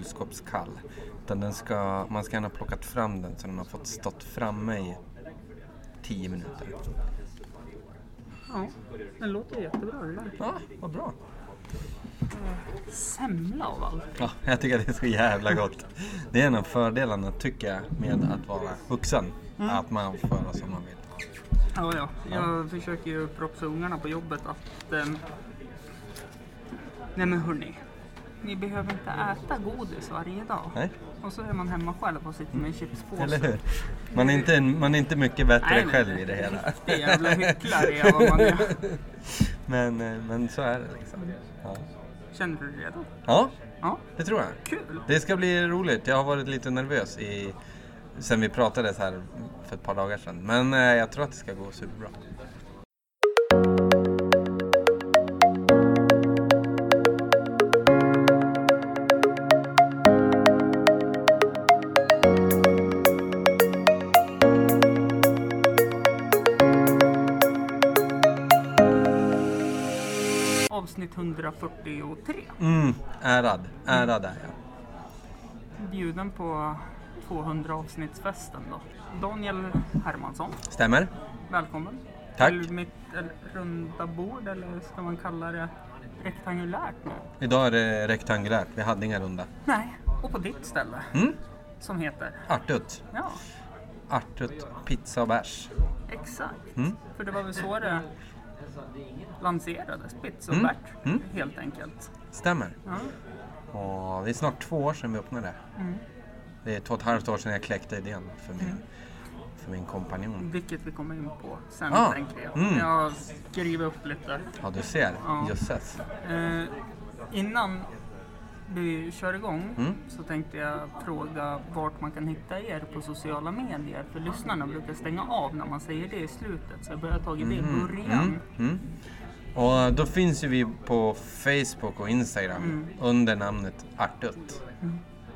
kylskåpskall. Utan den ska, man ska gärna ha plockat fram den så den har fått stått framme i 10 minuter. Ja, den låter jättebra det där. Ja, vad bra. Semla av allt. Ja, jag tycker att det är så jävla gott. Det är en av fördelarna tycker jag med att vara vuxen. Att man får göra som man vill. Ja, ja. Jag försöker ju propsa ungarna på jobbet att... ehm, nej men hörni. Ni behöver inte äta godis varje dag. Nej, Och så är man hemma själv och sitter med en chipspåse. eller hur? Man är inte, man är inte mycket bättre Nej, själv i det hela. Riktig jävla hycklare är vad man är. Men, eh, men så är det liksom. Ja. Känner du dig redo? ja, Ja, det tror jag. kul! Det ska bli roligt. Jag har varit lite nervös i, sen vi pratades här för ett par dagar sedan. Men eh, jag tror att det ska gå superbra. Avsnitt 143. Mm, ärad. Ärad är jag. Bjuden på 200 avsnittsfesten då. Daniel Hermansson, Stämmer? välkommen. Tack. Till mitt eh, runda bord, eller ska man kalla det rektangulärt nu? Idag är det rektangulärt. Vi hade inga runda. Nej, och på ditt ställe. Mm, Som heter? Artut. Ja, Artut, pizza och bärs. exakt. Mm. För det var väl så det lanserades, Pizza och Mm, mm. helt enkelt. Stämmer. Ja. Och det är snart två år sedan vi öppnade. Mm. Det är två och ett halvt år sedan jag kläckte idén för min, för min kompanjon. Vilket vi kommer in på sen, Ah, tänker jag. mm. Jag skriver upp lite. Ja, du ser. Ja. Jösses. Eh, innan vi kör igång Mm. så tänkte jag fråga vart man kan hitta er på sociala medier. För lyssnarna brukar stänga av när man säger det i slutet. Så jag börjar ta det i början. Mm, mm. Och då finns ju vi på Facebook och Instagram Mm. under namnet Artut.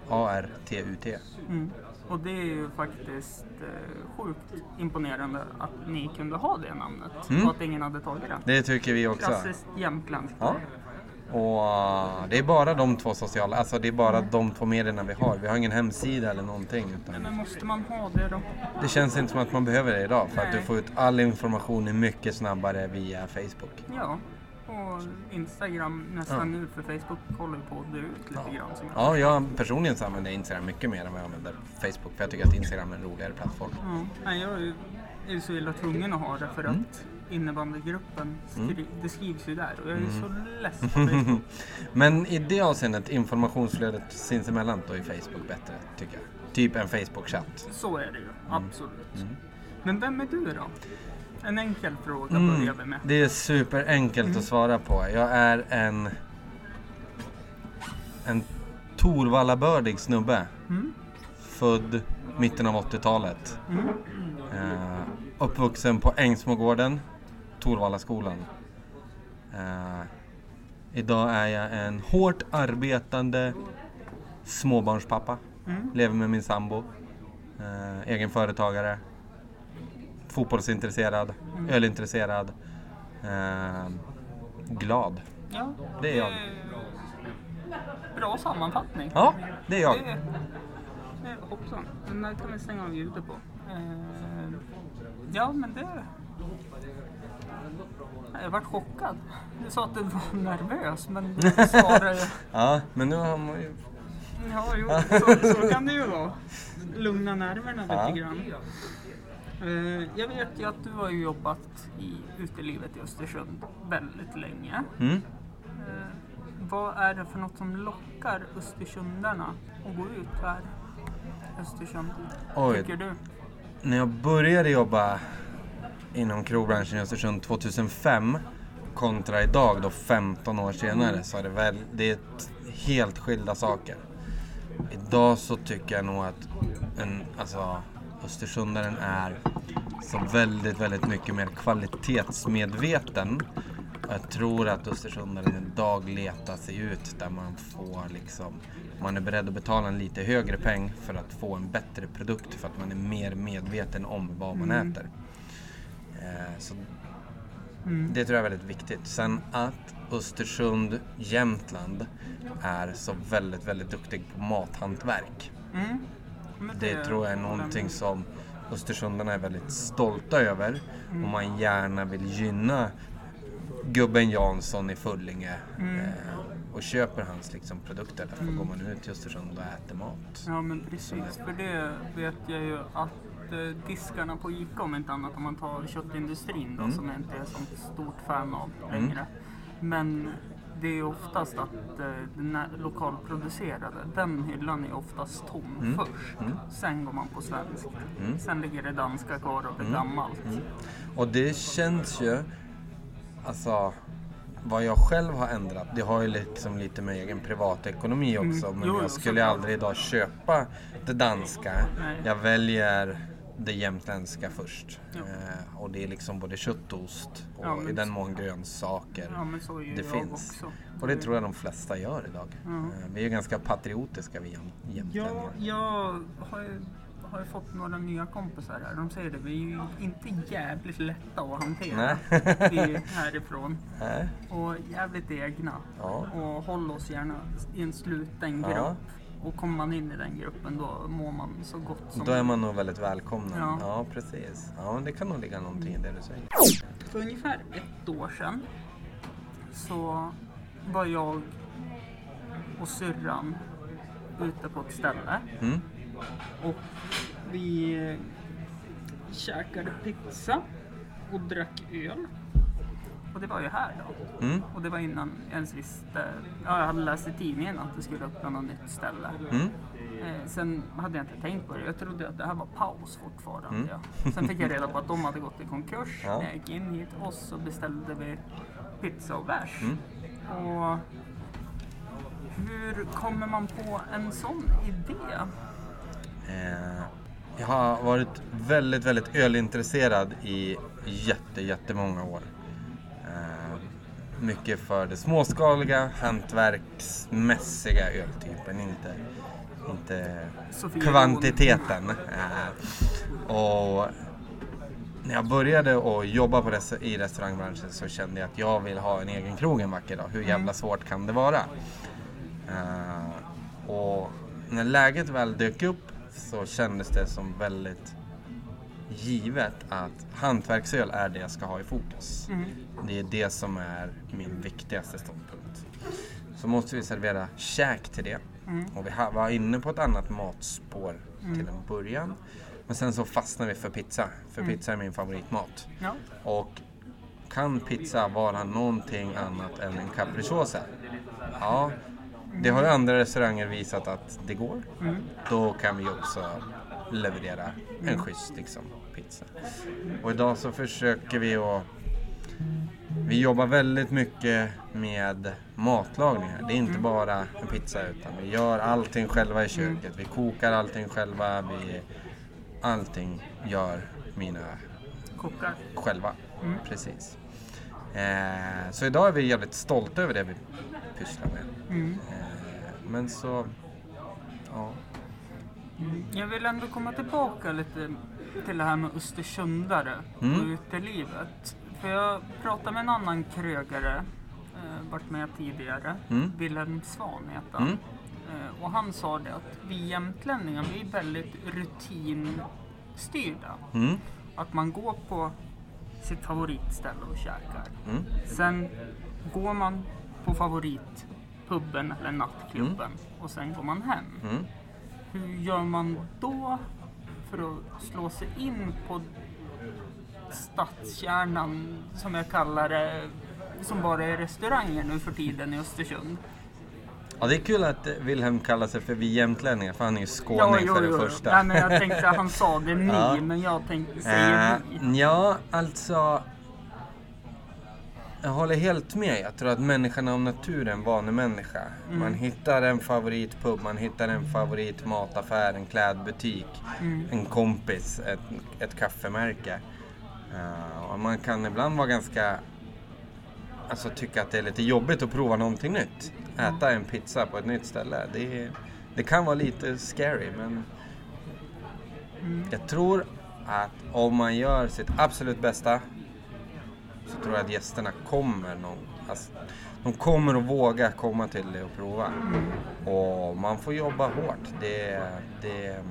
A-R-T-U-T. Mm. Och det är ju faktiskt eh, sjukt imponerande att ni kunde ha det namnet Mm. och att ingen hade tagit det. Det tycker vi också. Klassiskt jämtländskt. Ja. Och uh, det är bara de två sociala, alltså det är bara de två medierna vi har. Vi har ingen hemsida eller någonting. Utan Men måste man ha det då? det känns inte som att man behöver det idag för att du Nej. får ut all information mycket snabbare via Facebook. Ja, och Instagram nästan nu för Facebook håller på att dö ut lite grann. Som jag. Ja, jag personligen så använder Instagram mycket mer än vad jag använder Facebook för jag tycker att Instagram är en roligare plattform. Ja. Nej, jag är ju- så illa tvungen att ha det för Mm. Innebandygruppen, skri- det skrivs ju där och jag är så less på Facebook. Men i det avseendet, informationsflödet sinsemellan då är Facebook bättre tycker jag. Typ en Facebook-chatt. Så är det ju, Mm. absolut. Men vem är du då? En enkel fråga Mm. börjar vi med. Det är superenkelt att svara på. Jag är en en Torvallabördig snubbe. Mm. Född mitten av 80-talet. Mm. Eh, uppvuxen på Ängsmågården, Torvallaskolan. Eh, idag är jag en hårt arbetande småbarnspappa. Mm. Lever med min sambo. Eh, egen företagare. Fotbollsintresserad. Mm. Ölintresserad. Eh, glad. Ja, Det är jag. Bra sammanfattning. Ja, det är jag. Det, det, hoppsan, den där kan vi stänga av ljudet på. Ja, men det... Jag vart chockad. Du sa att du var nervös, men du svarade ju... Ja, men nu har man ju... Ja, jo, så, så kan det ju vara. Lugna nerverna lite Ja. grann. Eh, jag vet ju att du har jobbat i utelivet i Östersund väldigt länge. Mm. Eh, vad är det för något som lockar östersundarna att gå ut här Östersund? Oj. Tycker du? När jag började jobba inom krogbranschen i Östersund 2005 kontra idag då 15 år senare så är det väl, det är helt skilda saker. Idag så tycker jag nog att en, alltså, Östersundaren är så väldigt, väldigt mycket mer kvalitetsmedveten. Jag tror att Östersundaren idag letar sig ut där man får liksom, man är beredd att betala en lite högre peng för att få en bättre produkt för att man är mer medveten om vad man äter. Eh, så Mm. Det tror jag är väldigt viktigt. Sen att Östersund, Jämtland är så väldigt, väldigt duktig på mathantverk. Mm. Men Det tror jag är någonting som Östersundarna är väldigt stolta över och man gärna vill gynna gubben Jansson i Fullinge eh, och köper hans liksom, produkter. Därför går man ut till Östersund och äter mat. Ja men precis, för det vet jag ju att eh, diskarna på ICA om inte annat om man tar köttindustrin då Mm. som jag inte är så stort fan av längre. Men det är oftast att eh, den lokalproducerade, den hyllan är oftast tom Mm. först. Sen går man på svenskt. Mm. Sen ligger det danska kvar och det gammalt. Och det känns ju, alltså vad jag själv har ändrat, det har ju liksom lite med egen privatekonomi också. Men Jo, jag skulle aldrig idag köpa det danska. Nej. Jag väljer det jämtländska först. Eh, och det är liksom både kött och ost och Ja, i den mån grönsaker. Ja det finns. också. Och det tror jag de flesta gör idag. Ja. Eh, vi är ganska patriotiska vi jäm- Ja, jämtlänningar. jag har ju, har fått några nya kompisar här. De säger det, vi är ju inte jävligt lätta att hantera. vi härifrån. Nej. Och jävligt egna. Ja. Och håll oss gärna i en sluten grupp. Och kommer man in i den gruppen då mår man så gott som Då är man nog väldigt välkomna. Ja. ja precis. Ja, men det kan nog ligga någonting i det du säger. För ungefär ett år sedan så var jag och syrran ute på ett ställe. Mm. Och vi käkade pizza och drack öl. Och det var ju här då. Mm. Och det var innan jag ens visste. Ja, jag hade läst i tidningen att det skulle öppna något nytt ställe. Mm. Eh, sen hade jag inte tänkt på det. Jag trodde att det här var paus fortfarande. Mm. Ja. Sen fick jag reda på att de hade gått i konkurs. Ja. När jag gick in hit och så beställde vi pizza och bärs. Mm. Och hur kommer man på en sån idé? Eh, jag har varit väldigt, väldigt ölintresserad i jätte, jättemånga år. Mycket för det småskaliga, hantverksmässiga öltypen, inte, inte kvantiteten. Eh, och när jag började att jobba på res- i restaurangbranschen så kände jag att jag vill ha en egen krog en vacker dag. Hur jävla svårt kan det vara? Eh, och när läget väl dök upp så kändes det som väldigt givet att hantverksöl är det jag ska ha i fokus. Mm. Det är det som är min viktigaste ståndpunkt. Så måste vi servera käk till det. Mm. Och vi var inne på ett annat matspår till en början. Men sen så fastnade vi för pizza. För pizza är min favoritmat. Ja. Och kan pizza vara någonting annat än en capricciosa? Ja, det har ju andra restauranger visat att det går. Mm. Då kan vi också leverera en schysst liksom, pizza. Och idag så försöker vi att vi jobbar väldigt mycket med matlagning här. Det är inte bara en pizza utan vi gör allting själva i köket. Vi kokar allting själva. Vi, allting gör mina Kockar. själva. Mm. Precis. Eh, så idag är vi jävligt stolta över det vi pysslar med. Mm. Eh, men så, ja. Jag vill ändå komma tillbaka lite till det här med östersundare Mm. och utelivet. För jag pratade med en annan krögare, eh, varit med tidigare, Mm. Wilhelm Svan heter han. Mm. Eh, och han sa det att vi jämtlänningar, vi är väldigt rutinstyrda. Mm. Att man går på sitt favoritställe och käkar. Mm. Sen går man på favoritpubben eller nattklubben och sen går man hem. Hur gör man då för att slå sig in på stadskärnan, som jag kallar det, som bara är restauranger nu för tiden i Östersund? Ja, det är kul att Wilhelm kallar sig för vi jämtlänningar, för han är ju skåning för det första. Nej, men jag tänkte han sa det ni, Ja. men jag tänkte säger vi. Eh, ja, alltså. Jag håller helt med. Jag tror att människan av natur är en vanemänniska. Mm. Man hittar en favoritpub, man hittar en favoritmataffär, en klädbutik, Mm. en kompis, ett, ett kaffemärke. Och man kan ibland vara ganska... Alltså tycka att det är lite jobbigt att prova någonting nytt. Äta en pizza på ett nytt ställe. Det, det kan vara lite scary men Mm. jag tror att om man gör sitt absolut bästa så tror jag att gästerna kommer någon, alltså, de kommer att våga komma till det och prova. Och man får jobba hårt. Det, det,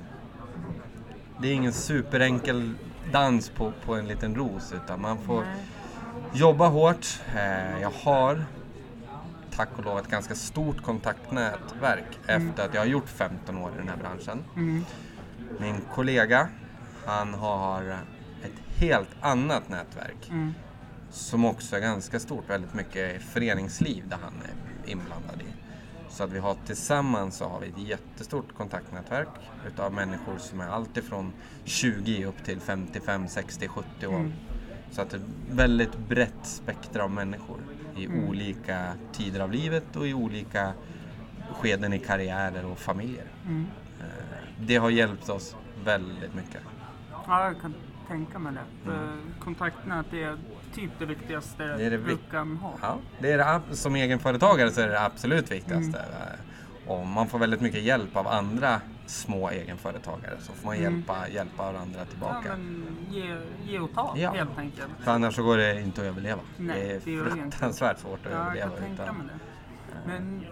det är ingen superenkel dans på, på en liten ros utan man får jobba hårt. Eh, Jag har tack och lov ett ganska stort kontaktnätverk efter att jag har gjort 15 år i den här branschen. Mm. Min kollega, han har ett helt annat nätverk Mm. Som också är ganska stort, väldigt mycket föreningsliv där han är inblandad i. Så att vi har tillsammans så har vi ett jättestort kontaktnätverk utav människor som är alltifrån 20 upp till 55, 60, 70 år. Mm. Så att det är ett väldigt brett spektra av människor i Mm. olika tider av livet och i olika skeden i karriärer och familjer. Mm. Eh, Det har hjälpt oss väldigt mycket. Ja, jag kan tänka mig det. För Kontaktnät är typ det viktigaste Det är det du vik- kan ha. Ja, det är det, som egenföretagare så är det det absolut viktigaste. Eh, Och man får väldigt mycket hjälp av andra små egenföretagare så får man Mm. hjälpa, hjälpa varandra Ja, tillbaka. men ge, ge och ta Ja. helt enkelt. För annars så går det inte att överleva. Nej, det är fruktansvärt svårt att Ja, jag överleva. kan tänka utan- mig det. Men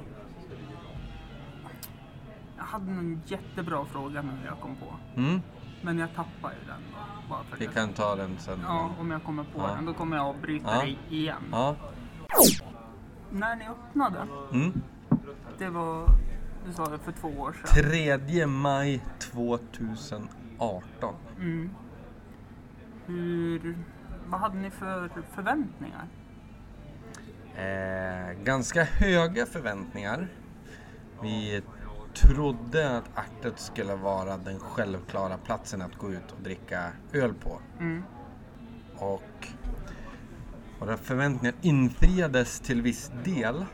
jag hade en jättebra fråga nu jag kom på. Mm, Men jag tappar ju den. Bara för vi det. kan ta den sen. Ja, om jag kommer på Ja. den. Då kommer jag avbryta Ja. dig igen. Ja. När ni öppnade, Mm. det var, du sa det för två år sedan. 3 maj 2018. Mm. Hur, vad hade ni för förväntningar? Eh, ganska höga förväntningar. Vi trodde att Artet skulle vara den självklara platsen att gå ut och dricka öl på. Mm. Och våra förväntningar infriades till viss del.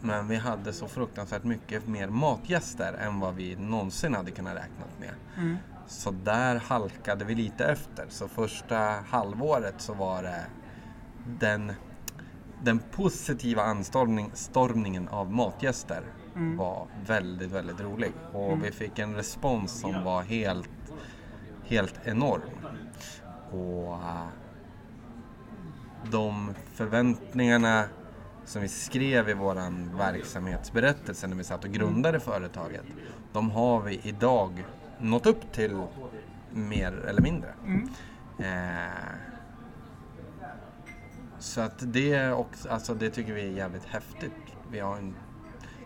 Men vi hade så fruktansvärt mycket mer matgäster än vad vi någonsin hade kunnat räkna med. Mm. Så där halkade vi lite efter. Så första halvåret så var det den, den positiva anstormning, stormningen av matgäster Mm. var väldigt, väldigt rolig. Och vi fick en respons som var helt, helt enorm. Och äh, de förväntningarna som vi skrev i våran verksamhetsberättelse när vi satt och grundade företaget. De har vi idag nått upp till mer eller mindre. Mm. Eh, så att det, också, alltså det tycker vi är jävligt häftigt. Vi har, en,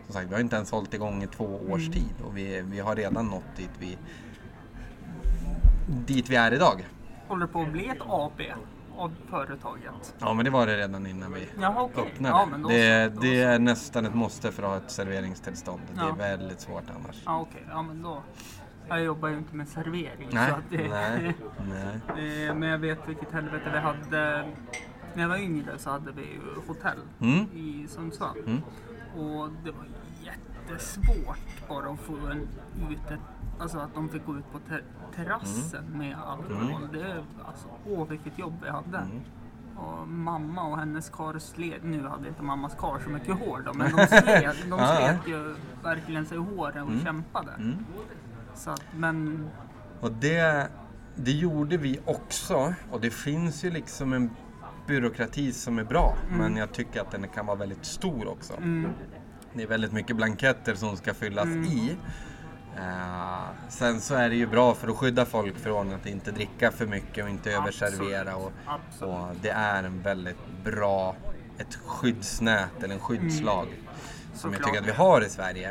som sagt, vi har inte ens hållit igång i två års tid och vi, vi har redan nått dit vi, dit vi är idag. Håller på att bli ett AP av företaget. Ja men det var det redan innan vi Jaha, okej. öppnade. Ja, men då det, så, då det är nästan ett måste för att ha ett serveringstillstånd. Det Ja. är väldigt svårt annars. Ja, okej. Ja, men då. Jag jobbar ju inte med servering. Nej, Så att det, nej, nej. Men jag vet vilket helvete vi hade. När jag var yngre så hade vi ju hotell Mm. i Sundsvall. Mm. Och det var jättesvårt bara att få en ute, alltså att de fick gå ut på ter- terrassen Mm. med alkohol. Det, alltså, åh vilket jobb vi hade. Mm. Och mamma och hennes karl sled, nu hade inte mammas karl så mycket hår då, men de sled, de slet ju verkligen sig i håret och kämpade. Mm. Så att, men Och det, det gjorde vi också. Och det finns ju liksom en byråkrati som är bra. Men jag tycker att den kan vara väldigt stor också. mm, Det är väldigt mycket blanketter som ska fyllas i. Eh, sen så är det ju bra för att skydda folk från att inte dricka för mycket och inte överservera. Och, absolut. och det är en väldigt bra, ett skyddsnät eller en skyddslag. Som jag tycker att vi har i Sverige.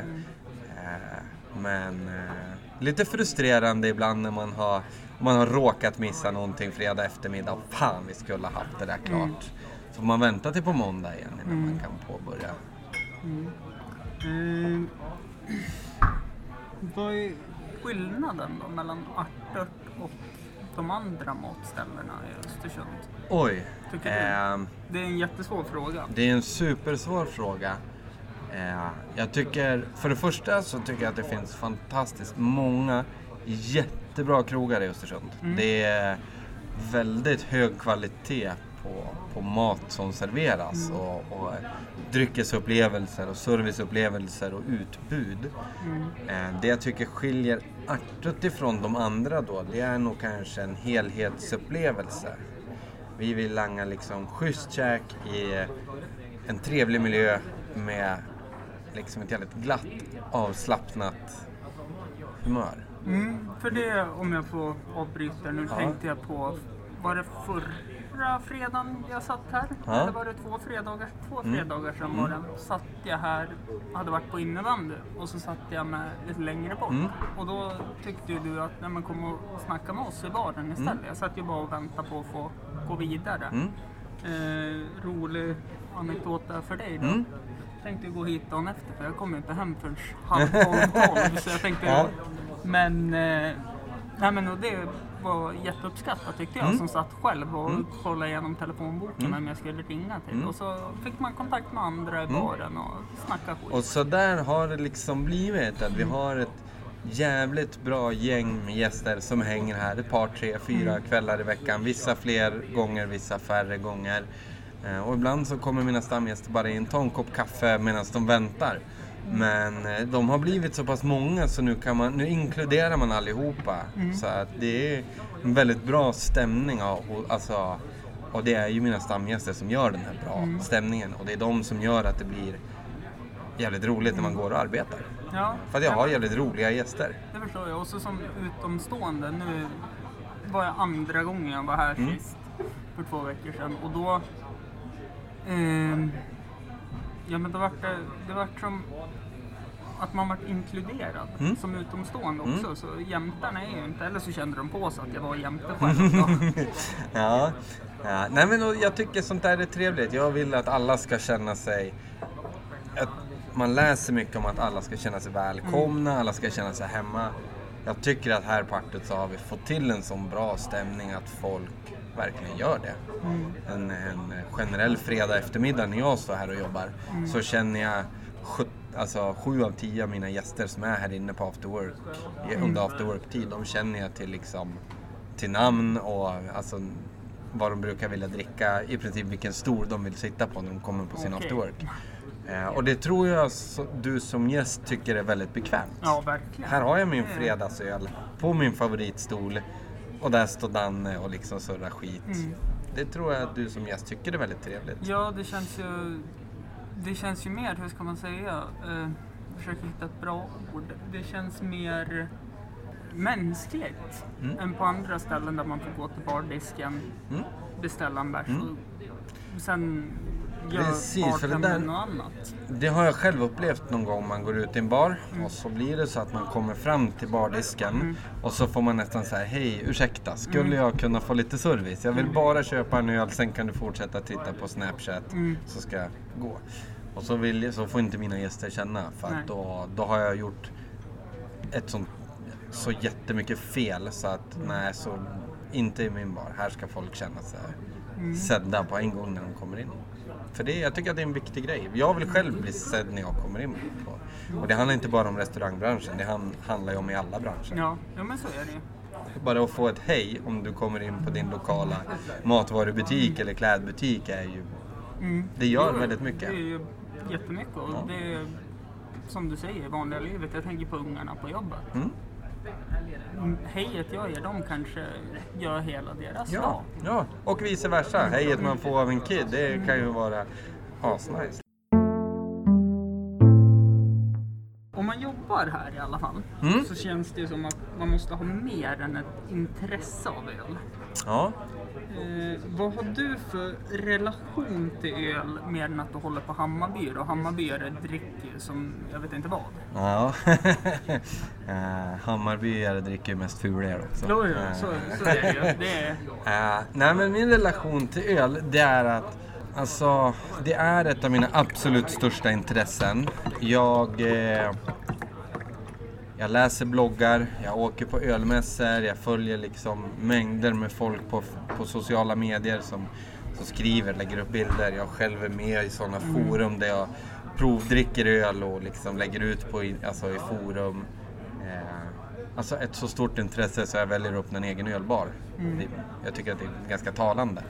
Eh, men eh, lite frustrerande ibland när man har, man har råkat missa någonting fredag eftermiddag. Fan, vi skulle ha haft det där klart. Så får man vänta till på måndag igen innan man kan påbörja. Mm. Vad är skillnaden då mellan Artört och de andra matställena i Östersund? Oj. Tycker du? ehm, Det är en jättesvår fråga. Det är en supersvår fråga. Eh, jag tycker, för det första så tycker jag att det finns fantastiskt många jättebra krogar i Östersund. Det är väldigt hög kvalitet på, på mat som serveras och, och dryckesupplevelser och serviceupplevelser och utbud. Eh, det jag tycker skiljer Artut ifrån de andra då, det är nog kanske en helhetsupplevelse. Vi vill langa liksom schysst käk i en trevlig miljö med liksom ett jävligt glatt, avslappnat humör. Mm, för det, om jag får avbryta nu, Ja. tänkte jag på, var det förra fredagen jag satt här? Ja. Eller var det två fredagar, två Mm. fredagar sedan var det. Satt jag här, hade varit på innebandy och så satt jag med lite längre bort. Mm. Och då tyckte du att nej, men kom och snacka med oss i baren istället. Jag satt ju bara och väntade på att få gå vidare. Mm. Eh, rolig anekdot där för dig då. Mm. Tänkte gå hit dagen efter för jag kom inte hem förrän halv tolv. Så jag tänkte, Ja. Men, eh, nej men och det var jätteuppskattat tyckte jag Mm. som satt själv och kollade igenom telefonboken Mm. vem jag skulle ringa till. Mm. Och så fick man kontakt med andra i baren och snacka skit. Och så där har det liksom blivit att vi har ett jävligt bra gäng med gäster som hänger här ett par, tre, fyra kvällar i veckan. Vissa fler gånger, vissa färre gånger. Eh, Och ibland så kommer mina stamgäster bara in, tar en kopp kaffe medan de väntar. Men eh, de har blivit så pass många så nu, kan man, nu inkluderar man allihopa. Så att det är en väldigt bra stämning. av- och- Alltså, och det är ju mina stamgäster som gör den här bra stämningen. Och det är de som gör att det blir jävligt roligt när man går och arbetar. ja, För att jag har jävligt roliga gäster. Det förstår jag. Och så som utomstående, nu var jag andra gången jag var här Mm. sist. För två veckor sedan. Och då... ehm, ja men då vart det, det vart som att man vart inkluderad Mm. som utomstående Mm. också. Så jämtarna är ju inte, eller så kände de på sig att jag var jämte själv. Ja. ja. Nej men jag tycker sånt där är trevligt. Jag vill att alla ska känna sig... Att man läser mycket om att alla ska känna sig välkomna, alla ska känna sig hemma. Jag tycker att här på Artet så har vi fått till en sån bra stämning att folk verkligen gör det. En, en generell fredag eftermiddag när jag står här och jobbar så känner jag sjut- Alltså sju av tio av mina gäster som är här inne på after work, i- under after work-tid, de känner jag till liksom till namn och alltså vad de brukar vilja dricka, i princip vilken stol de vill sitta på när de kommer på sin Okej. after work. Eh, och det tror jag så, du som gäst tycker är väldigt bekvämt. Ja, verkligen. Här har jag min Det- fredagsöl på min favoritstol och där står Danne och liksom surrar skit. Mm. Det tror jag att du som gäst tycker är väldigt trevligt. Ja, det känns ju... Det känns ju mer, hur ska man säga? Eh, försöker hitta ett bra ord. Det känns mer mänskligt Mm. än på andra ställen där man får gå till bardisken, Mm. beställa en bärs Mm. och sen gör Precis, för det där- något annat. Det har jag själv upplevt någon gång. Man går ut i en bar Mm. och så blir det så att man kommer fram till bardisken och så får man nästan säga hej ursäkta, skulle Mm. jag kunna få lite service? Jag vill bara köpa en öl, sen kan du fortsätta titta på Snapchat Mm. så ska jag gå. Och så, vill, så får inte mina gäster känna för att då, då har jag gjort ett sånt så jättemycket fel så att nej, så inte i min bar. Här ska folk känna sig Mm. sedda på en gång när de kommer in. För det, jag tycker att det är en viktig grej. Jag vill själv bli sedd när jag kommer in. På. Och det handlar inte bara om restaurangbranschen, det han- handlar ju om i alla branscher. Ja, ja men så är det. Bara att få ett hej om du kommer in på din lokala matvarubutik eller klädbutik är ju... Mm. Det gör Jo, väldigt mycket. Det är ju jättemycket och Ja. det är som du säger vanliga livet. Jag tänker på ungarna på jobbet. Mm? Hejet jag ger dem kanske gör hela deras Ja, dag. ja, och vice versa. Hejet man får av en kid, det kan ju vara asnice. Om man jobbar här i alla fall Mm. så känns det som att man måste ha mer än ett intresse av öl. Ja. Eh, vad har du för relation till öl mer än att du håller på Hammarby? Och Hammarby är ett dryck som jag vet inte vad. Ja. uh, Hammarbyare dricker ju mest fulöl också. Jo, jo, Eh, så, så är det ju. Det är, Eh, nej men min relation till öl, det är att Alltså, det är ett av mina absolut största intressen. Jag, eh, jag läser bloggar, jag åker på ölmässor, jag följer liksom mängder med folk på, på sociala medier som, som skriver, lägger upp bilder. Jag själv är med i sådana forum där jag provdricker öl och liksom lägger ut på, alltså i forum. Eh, alltså ett så stort intresse så jag väljer upp en egen ölbar. Det, jag tycker att det är ganska talande.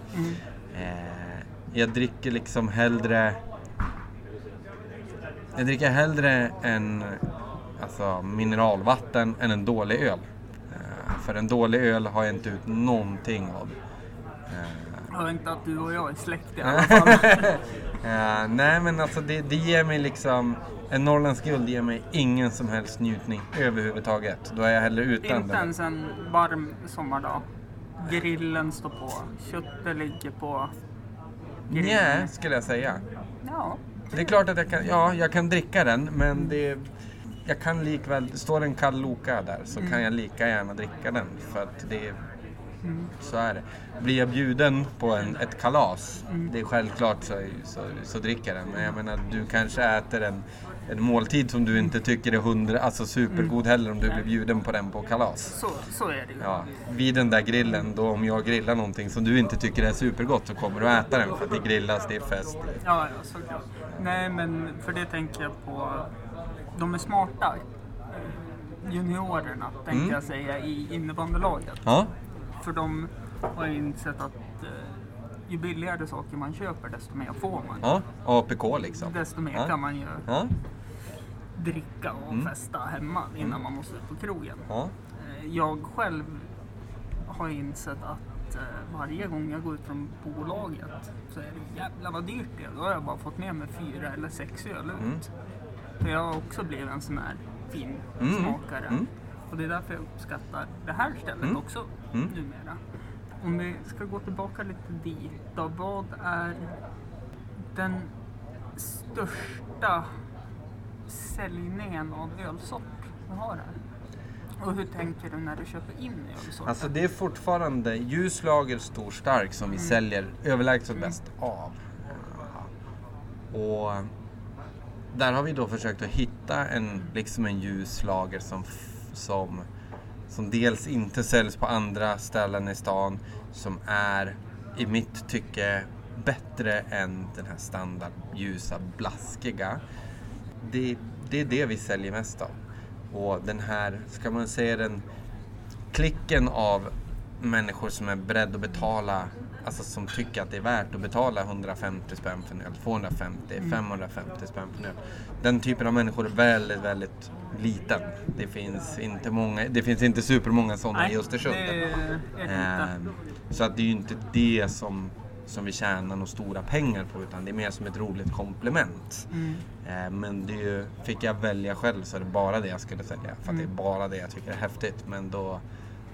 Eh, jag dricker liksom hellre jag dricker hellre en alltså, mineralvatten än en dålig öl. Eh, för en dålig öl har jag inte ut någonting av. Eh, Hör inte att du och jag är släkt i alla fall. Ja, nej men alltså det, det ger mig liksom, en Norrlands guld ger mig ingen som helst njutning överhuvudtaget. Då är jag hellre utan inte det. ens en varm sommardag. Grillen står på, köttet ligger på. Nej, skulle jag säga. Ja. Det är klart att jag kan, ja, jag kan dricka den men det, jag kan likväl, står det en kall Loka där så kan jag lika gärna dricka den för att det så är det. Blir jag bjuden på en, ett kalas, det är självklart så, så, så dricker jag den. Men jag menar, du kanske äter en, en måltid som du inte tycker är hundra, alltså supergod heller om du blir bjuden på den på kalas. Så, så är det ju. Ja, vid den där grillen, då om jag grillar någonting som du inte tycker är supergott så kommer du äta den för att det grillas, det är fest. Ja, ja, såklart. Nej, men för det tänker jag på. De är smarta. Juniorerna, tänkte Mm. jag säga, i innebandylaget. Ja, För de har insett att eh, ju billigare saker man köper, desto mer får man. ja, APK liksom. Desto mer Ja. kan man ju Ja, dricka och Mm. festa hemma innan man måste ut på krogen. ja, Eh, Jag själv har insett att eh, varje gång jag går ut från bolaget så är det jävlar vad dyrt det är. Då har jag bara fått med mig fyra eller sex öl ut. Mm. För jag har också blivit en sån här fin Mm. smakare. Mm. Och det är därför jag uppskattar det här stället Mm. också Mm. numera. Om vi ska gå tillbaka lite dit då. Vad är den största säljningen av ölsort du har här? Och hur tänker du när du köper in ölsorter? Alltså det är fortfarande ljuslager stor stark som vi säljer överlägset bäst av. Och där har vi då försökt att hitta en, liksom en ljuslager som, som, som dels inte säljs på andra ställen i stan, som är i mitt tycke bättre än den här standard ljusa blaskiga. Det, det är det vi säljer mest av. Och den här, ska man säga den klicken av människor som är beredda att betala, alltså som tycker att det är värt att betala 150 spänn för en öl, 250, 550 spänn för en öl. Den typen av människor är väldigt, väldigt liten. Det finns inte många, det finns inte supermånga sådana i Östersund. Ehm, så att det är ju inte det som, som vi tjänar några stora pengar på utan det är mer som ett roligt komplement. Mm. Ehm, men det ju, fick jag välja själv så är det bara det jag skulle sälja. För att det är Mm. bara det jag tycker är häftigt. Men då,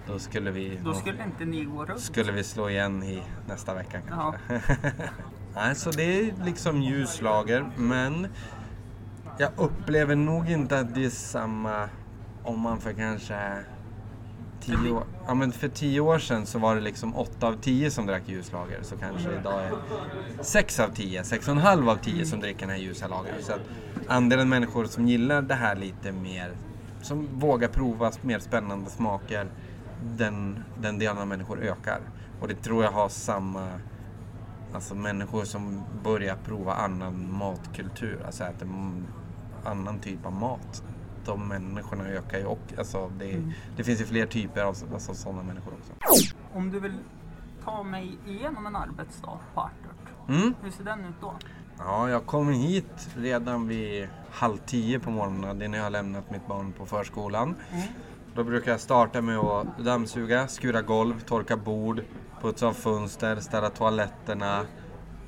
då skulle vi Då skulle inte ni gå runt. skulle vi slå igen i nästa vecka Ja. kanske. Nej, så det är liksom ljuslager men jag upplever nog inte att det är samma om man för kanske tio år, ja, men för tio år sedan så var det liksom åtta av tio som drack ljuslager så kanske idag är sex av tio, sex och en halv av tio som dricker den här ljusa lagern. Så att andelen människor som gillar det här lite mer, som vågar prova mer spännande smaker, den, den delen av människor ökar. Och det tror jag har samma, alltså människor som börjar prova annan matkultur, alltså äter annan typ av mat. De människorna ökar ju och alltså det, det finns ju fler typer av alltså, sådana människor också. Om du vill ta mig igenom en arbetsdag på Arturt. Mm. Hur ser den ut då? Ja, jag kom hit redan vid halv tio på morgonen, det är när jag har lämnat mitt barn på förskolan. Mm. Då brukar jag starta med att dammsuga, skura golv, torka bord, putsa av fönster, städa toaletterna,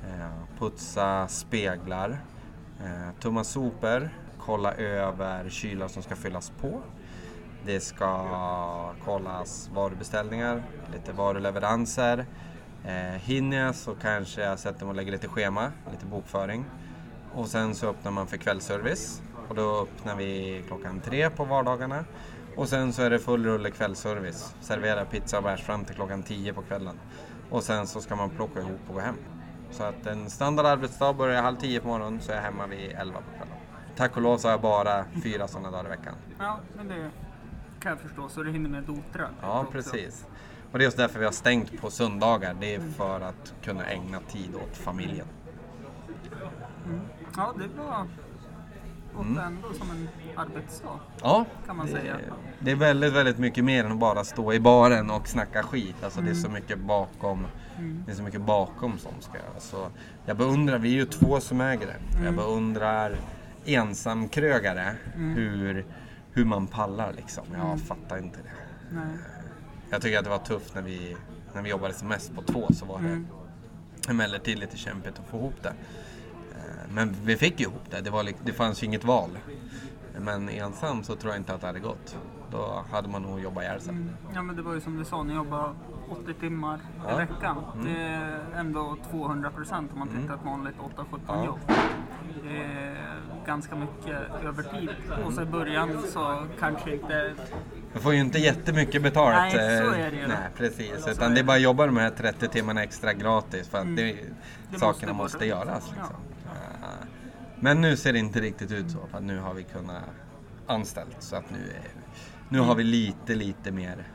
eh, putsa speglar, tömma tumma sopor, kolla över kylar som ska fyllas på. Det ska kollas varubeställningar, lite varuleveranser. Eh, hinner jag så kanske jag sätter mig och lägger lite schema, lite bokföring. Och sen så öppnar man för kvällsservice. Och då öppnar vi klockan tre på vardagarna. Och sen så är det full rulle kvällsservice. Servera pizza och bärs fram till klockan tio på kvällen. Och sen så ska man plocka ihop och gå hem. Så att en standard arbetsdag börjar halv tio på morgonen så är jag hemma vid elva på kvällen. Tack och lov så har jag bara fyra sådana dagar i veckan. Ja, men det kan jag förstå. Så du hinner med dotrar. Ja, precis. Och det är just därför vi har stängt på söndagar. Det är för att kunna ägna tid åt familjen. Ja, det var låter Mm. ändå som en arbetsdag. Ja, Kan man det, säga. det är väldigt, väldigt mycket mer än att bara stå i baren och snacka skit. Alltså det är så mycket bakom. Mm. Det är så mycket bakom som ska göras. Så jag beundrar, vi är ju två som äger det. Mm. Jag beundrar ensamkrögare. Hur, hur man pallar liksom. Jag Mm. fattar inte det. Nej. Jag tycker att det var tufft när vi, när vi jobbade som mest på två så var det Mm. emellertid lite kämpigt att få ihop det. Men vi fick ju ihop det, det, var, det fanns ju inget val. Men ensam så tror jag inte att det hade gått. Då hade man nog jobbat ihjäl sig. Ja men det var ju som du sa, ni jobbar 80 timmar Ja. Mm. i veckan. Det är ändå 200 procent om man tittar ett vanligt 8-17 Ja. jobb. Det är ganska mycket övertid. Och så i början så kanske inte... Du får ju inte jättemycket betalt. Nej, så eh, är det ju. Nej, precis. Utan det det. är bara att jobba de här 30 timmarna extra gratis för att det, Mm. Det sakerna måste måste, göras. Liksom. Eh, Men nu ser det inte riktigt ut så. För att nu har vi kunnat anställt. Så att nu, är, nu har vi lite, lite mer.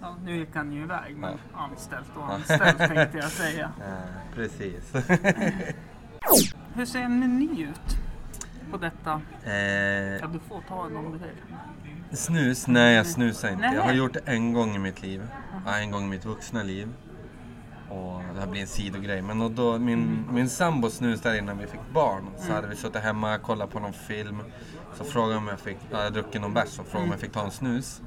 Ja, nu gick han ju iväg, men Ja. anställt och anställt tänkte jag säga. eh, precis. Hur ser en meny ut på detta? Eh, Ja, du får ta en om du vill. Snus? Nej, jag snusar inte. Nej. Jag har gjort det en gång i mitt liv. Ja, en gång i mitt vuxna liv. Och det här blir en sidogrej. Men och då, min, min sambo snusade innan vi fick barn. Så hade vi suttit hemma, kollat på någon film. Så frågade om jag fick, jag hade druckit någon bärs och frågade om jag fick ta en snus.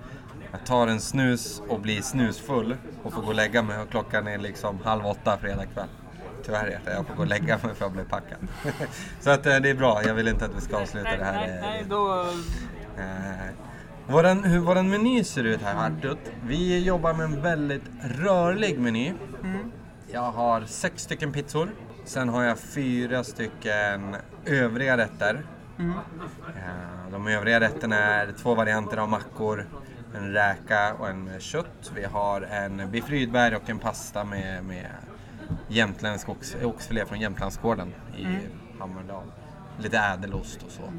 Jag tar en snus och blir snusfull och får gå och lägga mig. Och klockan är liksom halv åtta fredag kväll. Tyvärr är det. Jag får gå och lägga mig för jag blev packad. så att eh, det är bra. Jag vill inte att vi ska avsluta det här. nej, eh, nej, då... Eh, våran, hur vår meny ser ut här Hartut. Vi jobbar med en väldigt rörlig meny. Mm. Jag har sex stycken pizzor. Sen har jag fyra stycken övriga rätter. Mm. De övriga rätterna är två varianter av mackor. En räka och en kött. Vi har en biff rydberg och en pasta med, med jämtländsk ox, oxfilé från Jämtlandsgården i Mm. Hammerdal. Lite ädelost och så.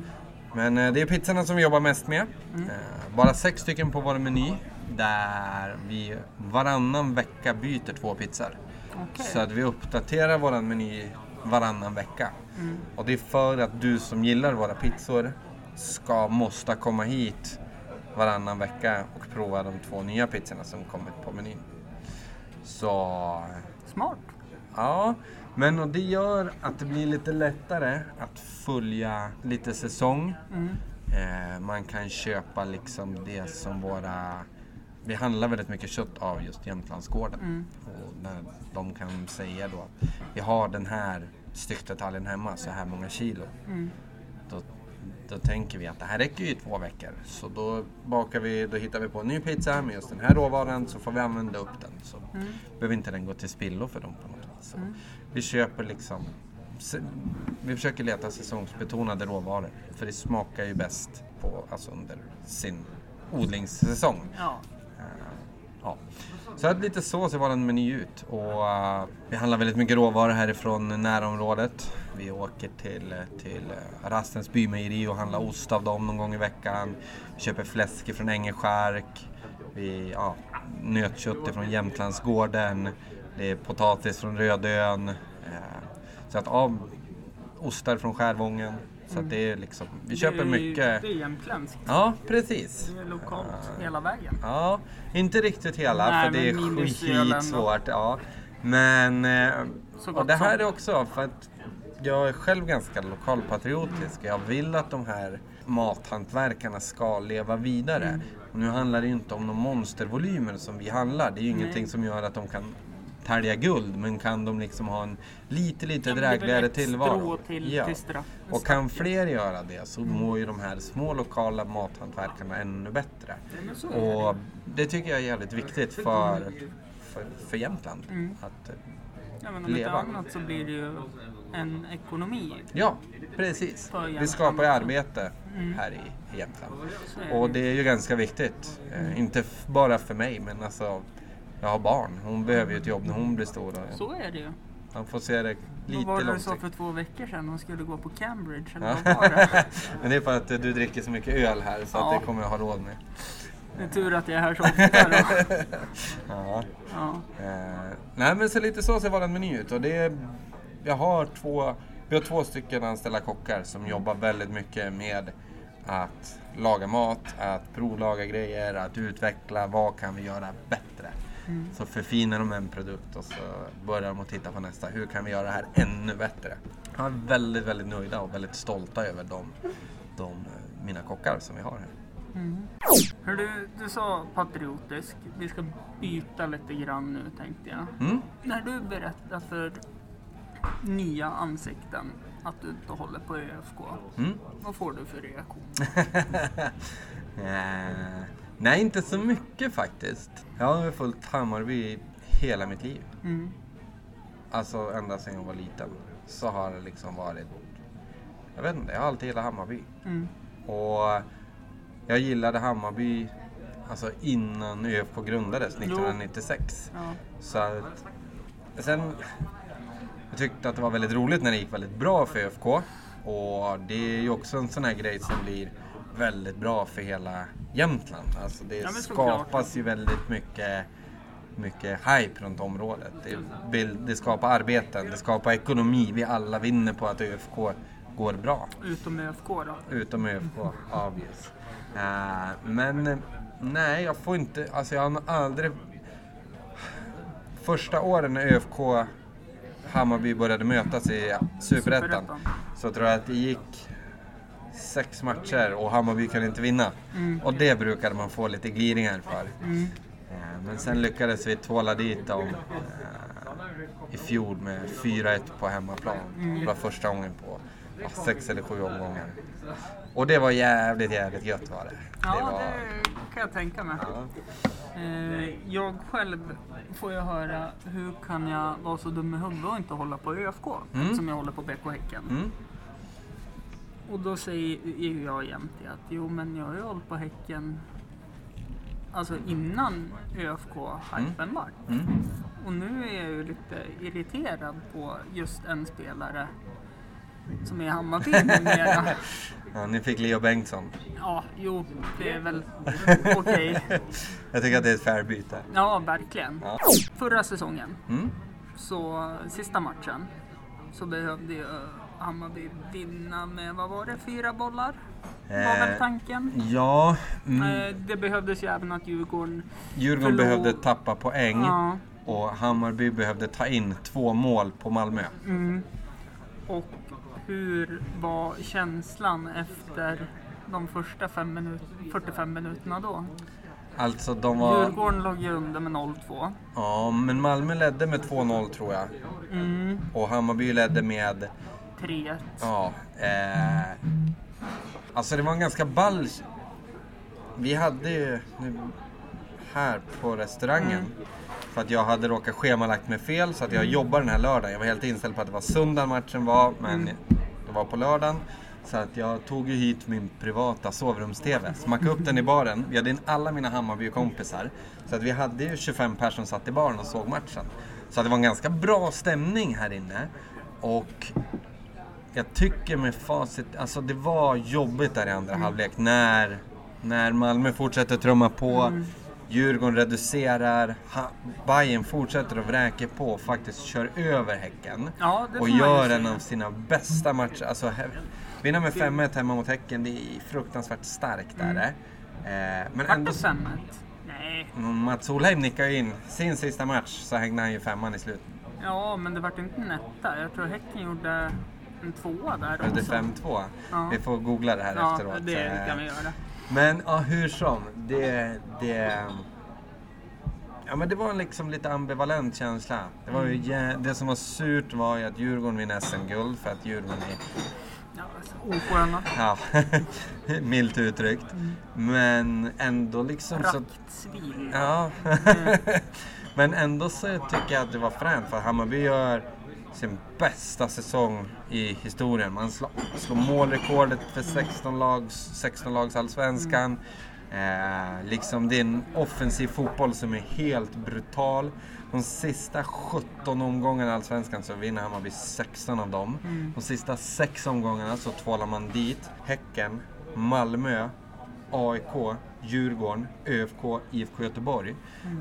Men eh, det är pizzorna som vi jobbar mest med. Mm. Eh, bara sex stycken på vår meny. Där vi varannan vecka byter två pizzor. Okej. Så att vi uppdaterar vår meny varannan vecka. Mm. Och det är för att du som gillar våra pizzor ska måste komma hit varannan vecka och prova de två nya pizzorna som kommit på menyn. Så Smart. ja, men och det gör att det blir lite lättare att följa lite säsong. Mm. Eh, man kan köpa liksom det som våra... Vi handlar väldigt mycket kött av just Jämtlandsgården. Mm. Och när de kan säga då att vi har den här styckdetaljen hemma, så här många kilo. Mm. Då, då tänker vi att det här räcker ju i två veckor. Så då, bakar vi, då hittar vi på en ny pizza med just den här råvaran så får vi använda upp den. Så Mm. behöver inte den gå till spillo för dem på något vis. Så Mm. Vi köper liksom vi försöker leta säsongsbetonade råvaror. För det smakar ju bäst på, alltså under sin odlingssäsong. Ja. Ja. Så att lite så ser vår meny ut. Och uh, vi handlar väldigt mycket råvaror härifrån närområdet. Vi åker till, till eh, Rastens bymejeri och handlar ost av dem någon gång i veckan. Vi köper fläsk från Ängelskärk. Vi, ja, nötkött från Jämtlandsgården. Det är potatis från Rödön. Eh, så att ja, ostar från Skärvången. Så att det är liksom, vi köper mycket. Det är jämtländskt. Ja, precis. Det är lokalt Ja. hela vägen. Ja, inte riktigt hela Nej, för det är skitsvårt. Ja. Men eh, och det här är också för att jag är själv ganska lokalpatriotisk. Jag vill att de här mathantverkarna ska leva vidare. Mm. Och nu handlar det ju inte om några monstervolymer som vi handlar. Det är ju Nej. ingenting som gör att de kan tälja guld. Men kan de liksom ha en lite, lite Ja, drägligare tillvaro. till, Ja. till. Och kan fler göra det så mår ju de här små lokala mathantverkarna ännu bättre. Och det tycker jag är jävligt viktigt för, för, för Jämtland. Mm. Att, eh, Ja, men om inte leva. annat så blir det ju en ekonomi. ja, precis. Vi skapar ju arbete Mm. här i, Jämtland. Och det. är ju ganska viktigt. Eh, inte bara för mig, men alltså jag har barn. Hon behöver ju ett jobb när hon blir stor. Så är det ju. man får se det Vad lite var det du sa för två veckor sedan? Hon skulle gå på Cambridge eller Ja. vad var det? men det är för att du dricker så mycket öl här så Ja. att det kommer jag ha råd med. Det är tur att jag är här så ofta då. Ja. Ja. Eh, nej men så lite så ser vår meny ut. Och det är, jag har två, vi har två stycken anställda kockar som jobbar väldigt mycket med att laga mat, att provlaga grejer, att utveckla vad kan vi göra bättre. Mm. Så förfinar de en produkt och så börjar de att titta på nästa. Hur kan vi göra det här ännu bättre? Jag är väldigt, väldigt nöjda och väldigt stolta över de, de eh, mina kockar som vi har här. Mm. Hör du, du sa patriotisk. Vi ska byta lite grann nu tänkte jag. Mm? När du berättar för nya ansikten att du inte håller på ÖFK. Mm. Vad får du för reaktion? Nej, inte så mycket faktiskt. Jag har följt Hammarby hela mitt liv. Mm. Alltså ända sedan jag var liten. Så har det liksom varit... Jag vet inte, jag har alltid gillat Hammarby. Mm. Och jag gillade Hammarby alltså innan ÖFK grundades 1996. Ja. Så att, sen, jag tyckte att det var väldigt roligt när det gick väldigt bra för ÖFK. Och det är ju också en sån här grej som blir väldigt bra för hela Jämtland. Alltså det Ja, skapas ju väldigt mycket, mycket hype runt området. Det, det skapar arbeten, det skapar ekonomi. Vi alla vinner på att ÖFK går bra. Utom ÖFK då? Utom ÖFK, obvious. Eh, men nej, jag får inte, alltså jag har aldrig... Första åren när ÖFK Hammarby började mötas i Superettan. så tror jag att det gick sex matcher och Hammarby kunde inte vinna. Och det brukade man få lite gliringar för. Mm. Eh, Men sen lyckades vi tvåla dit dem eh, i fjol med 4-1 på hemmaplan. Det var första gången på sex eller sju omgångar. Och det var jävligt, jävligt gött var det. Ja, det var, det kan jag tänka mig. ja. Eh, jag själv får jag höra, hur kan jag vara så dum i huvudet och inte hålla på ÖFK? Mm. Som jag håller på BK Häcken. Mm. Och då säger jag jämt att jo men jag har ju hållit på Häcken Alltså innan ÖFK-hypen vart. Mm. Och nu är jag ju lite irriterad på just en spelare som är i Hammarby numera. Ja, ni fick Leo Bengtsson. Ja, jo, det är väl okej. Jag tycker att det är ett fair byte. Ja, verkligen. Ja. Förra säsongen, Mm. så sista matchen, så behövde ju Hammarby vinna med, vad var det, fyra bollar? Var väl Eh, tanken. ja, mm. Eh, Det behövdes ju även att Djurgården... Djurgården förlor- behövde tappa poäng Ja, och Hammarby behövde ta in två mål på Malmö. mm. Och hur var känslan efter de första fem minut 45 minuterna då? Alltså de var... Djurgården låg ju under med 0-2. Ja, men Malmö ledde med 2-0 tror jag. Mm. Och Hammarby ledde med... 3-1. Ja. Eh, alltså det var en ganska ball... Vi hade ju nu, här på restaurangen. För att jag hade råkat schemalagt mig fel så att jag jobbade den här lördagen. Jag var helt inställd på att det var söndag matchen var men det var på lördagen. Så att jag tog ju hit min privata sovrums-TV, smackade upp den i baren. Vi hade in alla mina Hammarby-kompisar. Så att vi hade ju 25 personer som satt i baren och såg matchen. Så att det var en ganska bra stämning här inne. Och jag tycker med facit, alltså det var jobbigt där i andra halvlek när, när Malmö fortsätter trumma på, Djurgården reducerar, ha, Bayern fortsätter att vräka på och faktiskt kör över Häcken. Ja, och gör en av sina bästa matcher. Alltså, he- vinna med 5-1 hemma mot Häcken, det är fruktansvärt starkt där. Mm. Eh, men Vart ändå, det 5-1? Nej. Mm, Mats Solheim nickar ju in sin sista match så hängde han ju femman i slutet. Ja, men det vart inte en etta. Jag tror Häcken gjorde en tvåa där Det också. 5-2. Ja. Vi får googla det här Ja, efteråt. det kan vi göra. Men ja, hur som. Det, det, ja, men det var en liksom lite ambivalent känsla. Det, var ju, jä- det som var surt var ju att Djurgården vinner SM-guld för att Djurgården är, Ja, alltså, osköna. ja, milt uttryckt. Men ändå liksom. Praktsvin. Ja. Men ändå så tycker jag att det var fränt för Hammarby gör sin bästa säsong i historien. Man slår, slår målrekordet för 16 lags, 16 lags allsvenskan. Eh, liksom det är en offensiv fotboll som är helt brutal. De sista 17 omgångarna i Allsvenskan så vinner Hammarby 16 av dem. De sista 6 omgångarna så tvålar man dit Häcken, Malmö, AIK, Djurgården, ÖFK, IFK Göteborg.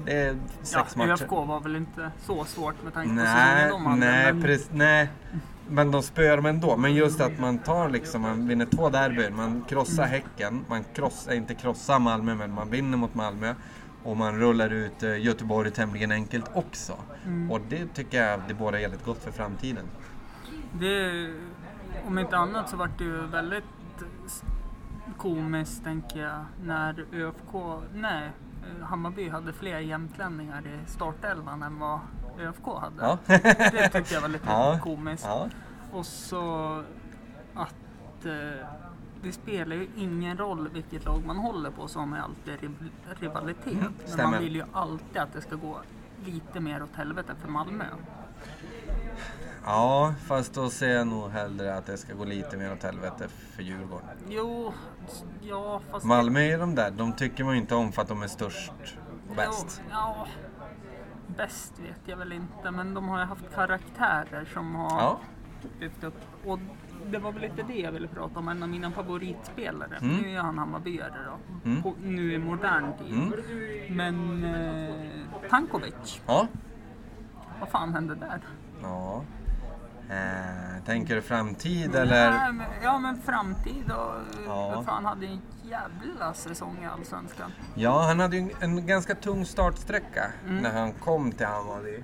Det är Ja, sex matcher. ÖFK var väl inte så svårt med tanke på Nej, säsongen de hade. nej, men- precis, nej. Men de spöar dem ändå. Men just att man tar liksom, man vinner två derbyn. Man krossar Mm. Häcken. Man krossar, inte krossar Malmö, men man vinner mot Malmö. Och man rullar ut eh, Göteborg tämligen enkelt också. Mm. Och det tycker jag det båda väldigt gott för framtiden. Det, om inte annat så vart det ju väldigt komiskt tänker jag när ÖFK, nej, eh, Hammarby hade fler jämtlänningar i startelvan än vad ÖFK hade. Ja. Det tyckte jag var lite Ja. komiskt. Ja. Och så att eh, det spelar ju ingen roll vilket lag man håller på så har man ju alltid riv- rivalitet. Men Mm, stämmer. man vill ju alltid att det ska gå lite mer åt helvete för Malmö. Ja, fast då ser jag nog hellre att det ska gå lite mer åt helvete för Djurgården. Jo, ja fast... Malmö är de där, de tycker man inte om för att de är störst och bäst. Ja, bäst vet jag väl inte, men de har ju haft karaktärer som har Ja. lyft upp. Och det var väl lite det jag ville prata om, en av mina favoritspelare. Mm. Nu är han Hammarbyare då, Mm. på, nu i modern tid. Mm. Men eh, Tankovic, Ja. vad fan hände där? ja. Eh, tänker du framtid eller? Nej, men, ja men framtid och Ja. fan hade en jävla säsong i Allsvenskan. Ja, han hade ju en, ganska tung startsträcka Mm. när han kom till Hammarby.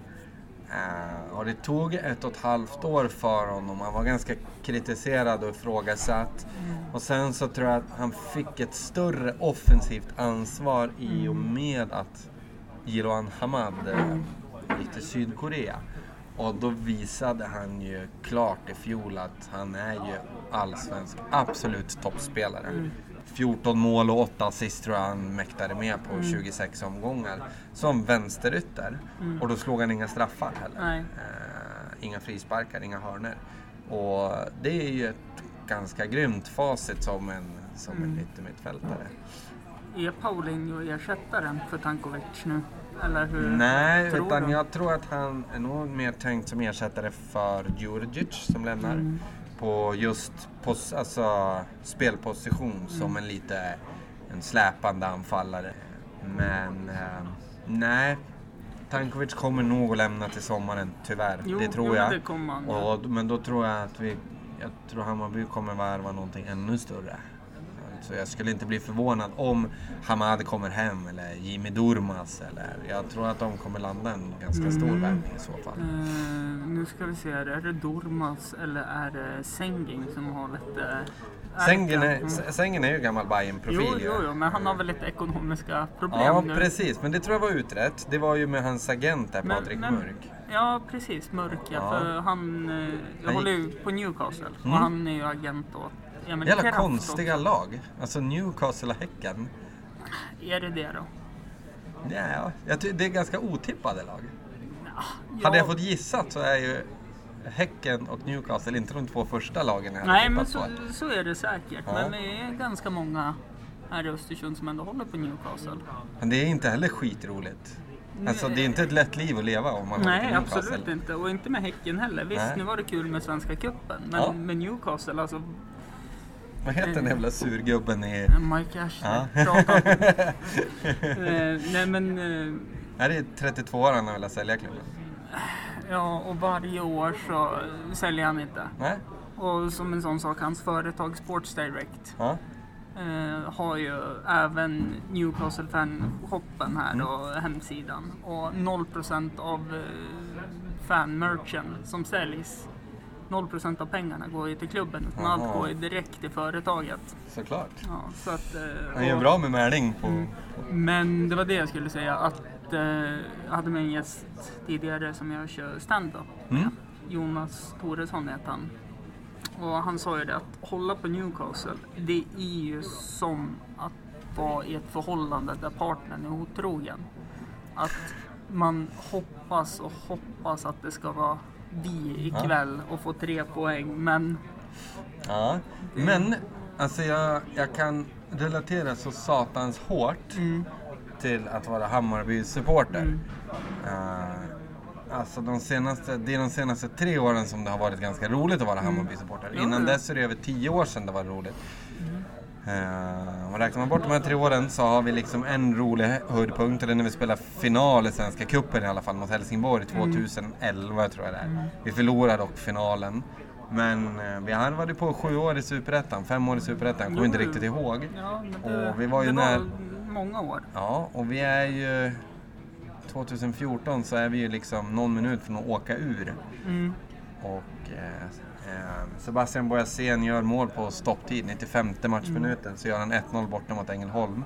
Eh, och det tog ett och ett halvt år för honom. Han var ganska kritiserad och ifrågasatt. Mm. Och sen så tror jag att han fick ett större offensivt ansvar i och Mm. med att Jiloan Hamad eh, gick till Sydkorea. Och då visade han ju klart i fjol att han är ju allsvensk absolut toppspelare. Mm. 14 mål och 8 assist tror jag han mäktade med på 26 omgångar. Som vänsterytter. Och då slog han inga straffar heller. Eh, inga frisparkar, inga hörnor. Och det är ju ett ganska grymt facit som en, som en yttermittfältare. Är Paulinho ersättaren för Tankovic nu? Eller hur Nej, tror utan du? jag tror att han är nog mer tänkt som ersättare för Djurdjic som lämnar. Mm. På just pos, alltså, spelposition Mm. som en lite en släpande anfallare. Men eh, nej, Tankovic kommer nog att lämna till sommaren, tyvärr. Jo, det tror jo, jag. det kommer han, ja. Och, men då tror jag att vi, jag tror Hammarby kommer värva någonting ännu större. Så jag skulle inte bli förvånad om Hamad kommer hem eller Jimmy Durmaz. Eller, jag tror att de kommer landa en ganska stor Mm. värvning i så fall. Eh, nu ska vi se, är det Dormas eller är det Senging som har lite... Sängen är. S- Sängen är ju gammal bayern profil Jo, jo, jo, men han har väl lite ekonomiska problem Ja, nu. precis. Men det tror jag var utrett. Det var ju med hans agent där, Men- Patrik men- Mörk. Ja, precis. Mörk ja. Ja. För han, eh, jag håller ju på Newcastle Mm. och han är ju agent åt Emil Jävla Kraft konstiga också. lag. Alltså Newcastle och Häcken. Är det det då? Ja, jag det är ganska otippade lag. Ja, Hade jag fått gissat så är ju Häcken och Newcastle inte de två första lagen jag Nej, men så, på. så är det säkert. Ja. Men det är ganska många här i Östersund som ändå håller på Newcastle. Men det är inte heller skitroligt. Alltså det är inte ett lätt liv att leva om man Nej, absolut inte. Och inte med Häcken heller. Visst, Nej. nu var det kul med Svenska cupen. Men Ja. med Newcastle, alltså Vad heter den jävla surgubben i... Mike Ashley. Ja. Eh, nej men, eh, Är det 32 han vill sälja klubben? ja och varje år så eh, säljer han inte. Nej? Och som en sån sak, hans företag Sports Direct Ja. eh, har ju även Newcastle fan-shoppen här Mm. och hemsidan. Och 0% av eh, fan-merchen som säljs 0% av pengarna går ju till klubben utan Aha. allt går ju direkt till företaget. Såklart. Ja, så att, eh, Han gör och- bra med Märling på... Mm. Men det var det jag skulle säga att eh, jag hade med en gäst tidigare som jag kör stand-up med. Mm. Jonas Toresson heter han. Och han sa ju det att hålla på Newcastle, det är ju som att vara i ett förhållande där partnern är otrogen. Att man hoppas och hoppas att det ska vara vi ikväll och få tre poäng. Men Ja. Men, alltså jag, jag kan relatera så satans hårt mm, till att vara Hammarby-supporter. Mm. Eh, alltså de senaste, det är de senaste tre åren som det har varit ganska roligt att vara Hammarby-supporter. Ja, Innan dess är det över tio år sedan det var roligt. Om man räknar man bort de här tre åren så har vi liksom en rolig höjdpunkt och är när vi spelar final i Svenska Cupen i alla fall mot Helsingborg 2011 tror jag det är. Vi förlorade dock finalen. Men eh, vi harvade på sju år i Superettan, fem år i Superettan, kommer inte riktigt ihåg. ja, det, Och vi var ju det när- var många år. Ja, och vi är ju... 2014 så är vi ju liksom någon minut från att åka ur. Mm. Och eh, eh, Sebastian Boyasen gör mål på stopptid, 95 matchminuten, så gör han 1-0 borta mot Ängelholm.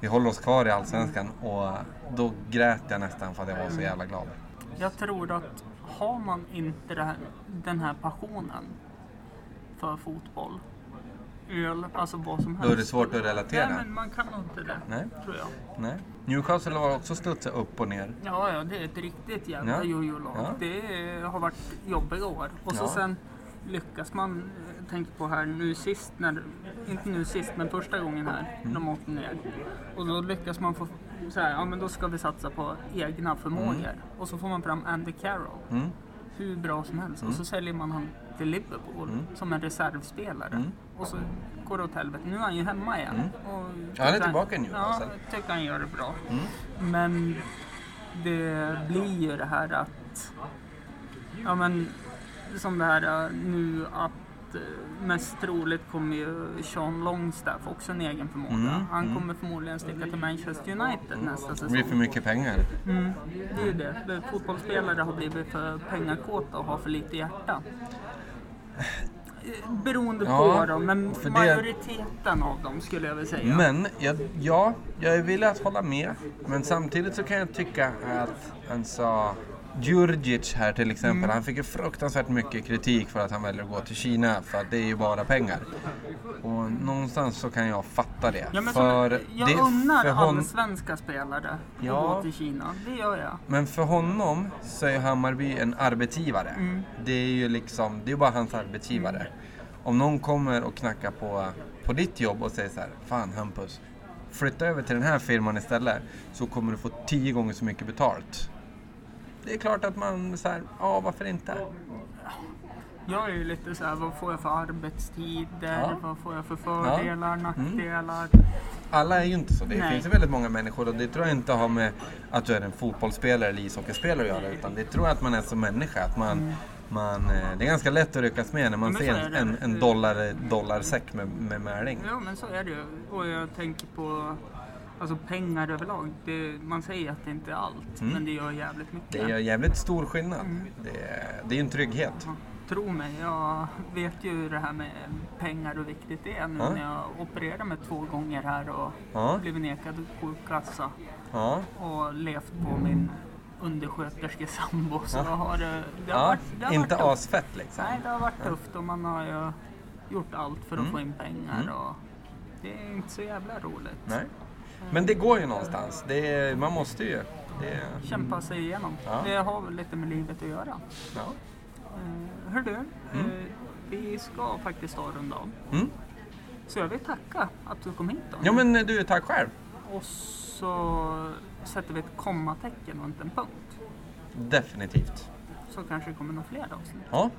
Vi håller oss kvar i Allsvenskan och då grät jag nästan för att jag var så jävla glad. Jag tror att har man inte här, den här passionen för fotboll, öl, alltså vad som helst. Då är det svårt att relatera. Nej, men man kan nog inte det. Nej. Tror jag. Nej. Newcastle har också studsat upp och ner. Ja, ja, det är ett riktigt jävla Ja. jojo-lag. Ja. Det har varit jobbiga år. Och så Ja. sen lyckas man, jag tänker på här nu sist, när, inte nu sist, men första gången här, Mm. de åkte ner. Och då lyckas man få så här, ja men då ska vi satsa på egna förmågor. Och så får man fram Andy Carroll, Mm. hur bra som helst. Och så säljer man han till Liverpool som en reservspelare. Mm. Och så går det åt helvete. Nu är han ju hemma igen. Och Ja, han är tillbaka Newcastle. Ja, tycker han gör det bra. Mm. Men det blir ju det här att, ja men som det här äh, nu att äh, mest troligt kommer ju Sean Longstaff också en egen förmåga. Mm, Han kommer förmodligen sticka till Manchester United nästa Det blir för säsong. mycket pengar. Mm, det är ju det. Fotbollsspelare har blivit för pengakåta och har för lite hjärta. Eh, Beroende Ja, på dem, men för det- majoriteten av dem skulle jag vilja säga. Men jag, ja, jag är villig att hålla med. Men samtidigt så kan jag tycka att han sa Djurdjic här till exempel, Mm. han fick ju fruktansvärt mycket kritik för att han väljer att gå till Kina för att det är ju bara pengar. Och någonstans så kan jag fatta det. Ja, för som, jag det, unnar för hon, allsvenska spelare Ja. att gå till Kina. Det gör jag. Men för honom så är Hammarby en arbetsgivare. Mm. Det är ju liksom, det är bara hans arbetsgivare. Om någon kommer och knackar på, på ditt jobb och säger så här, Fan Hampus, flytta över till den här firman istället så kommer du få tio gånger så mycket betalt. Det är klart att man säger, ja varför inte? Jag är ju lite så här, vad får jag för arbetstider? Ja. Mm. Vad får jag för fördelar, nackdelar? Alla är ju inte så. Det Nej. finns ju väldigt många människor och det tror jag inte har med att du är en fotbollsspelare eller ishockeyspelare att göra utan det tror jag att man är som människa. Att man, man, eh, det är ganska lätt att ryckas med när man Mm. Ser det. en, en dollar, dollarsäck med, med märling. Ja, men så är det ju. Och jag tänker på alltså pengar överlag. Det, man säger att det inte är allt, men det gör jävligt mycket. Mm. Det är jävligt stor skillnad. Mm. Det, är, det är en trygghet. Ja, Tro mig, jag vet ju det här med pengar och hur viktigt det är nu Ja. när jag opererar mig två gånger här och Ja. blivit nekad sjukkassa Ja. och levt på min undersköterskesambo. Så Ja. har, det, det har varit, det har inte varit asfett liksom. Nej, det har varit tufft och man har ju gjort allt för att Mm. få in pengar. Och det är inte så jävla roligt. Nej. Men det går ju någonstans. Är, man måste ju. Är, Kämpa sig igenom. Ja. Det har väl lite med livet att göra. ja. Uh, hör du, eh, vi ska faktiskt ha runda av. Mm. Så jag vill tacka att du kom hit då. ja men du, tack själv. Och så sätter vi ett kommatecken och inte en punkt. Definitivt. Så kanske det kommer några fler avsnitt. Ja,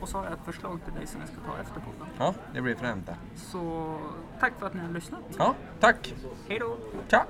Och så har jag ett förslag till dig som jag ska ta efter podden. ja det blir främt. Så tack för att ni har lyssnat. Ja, tack. Hej då! Tja!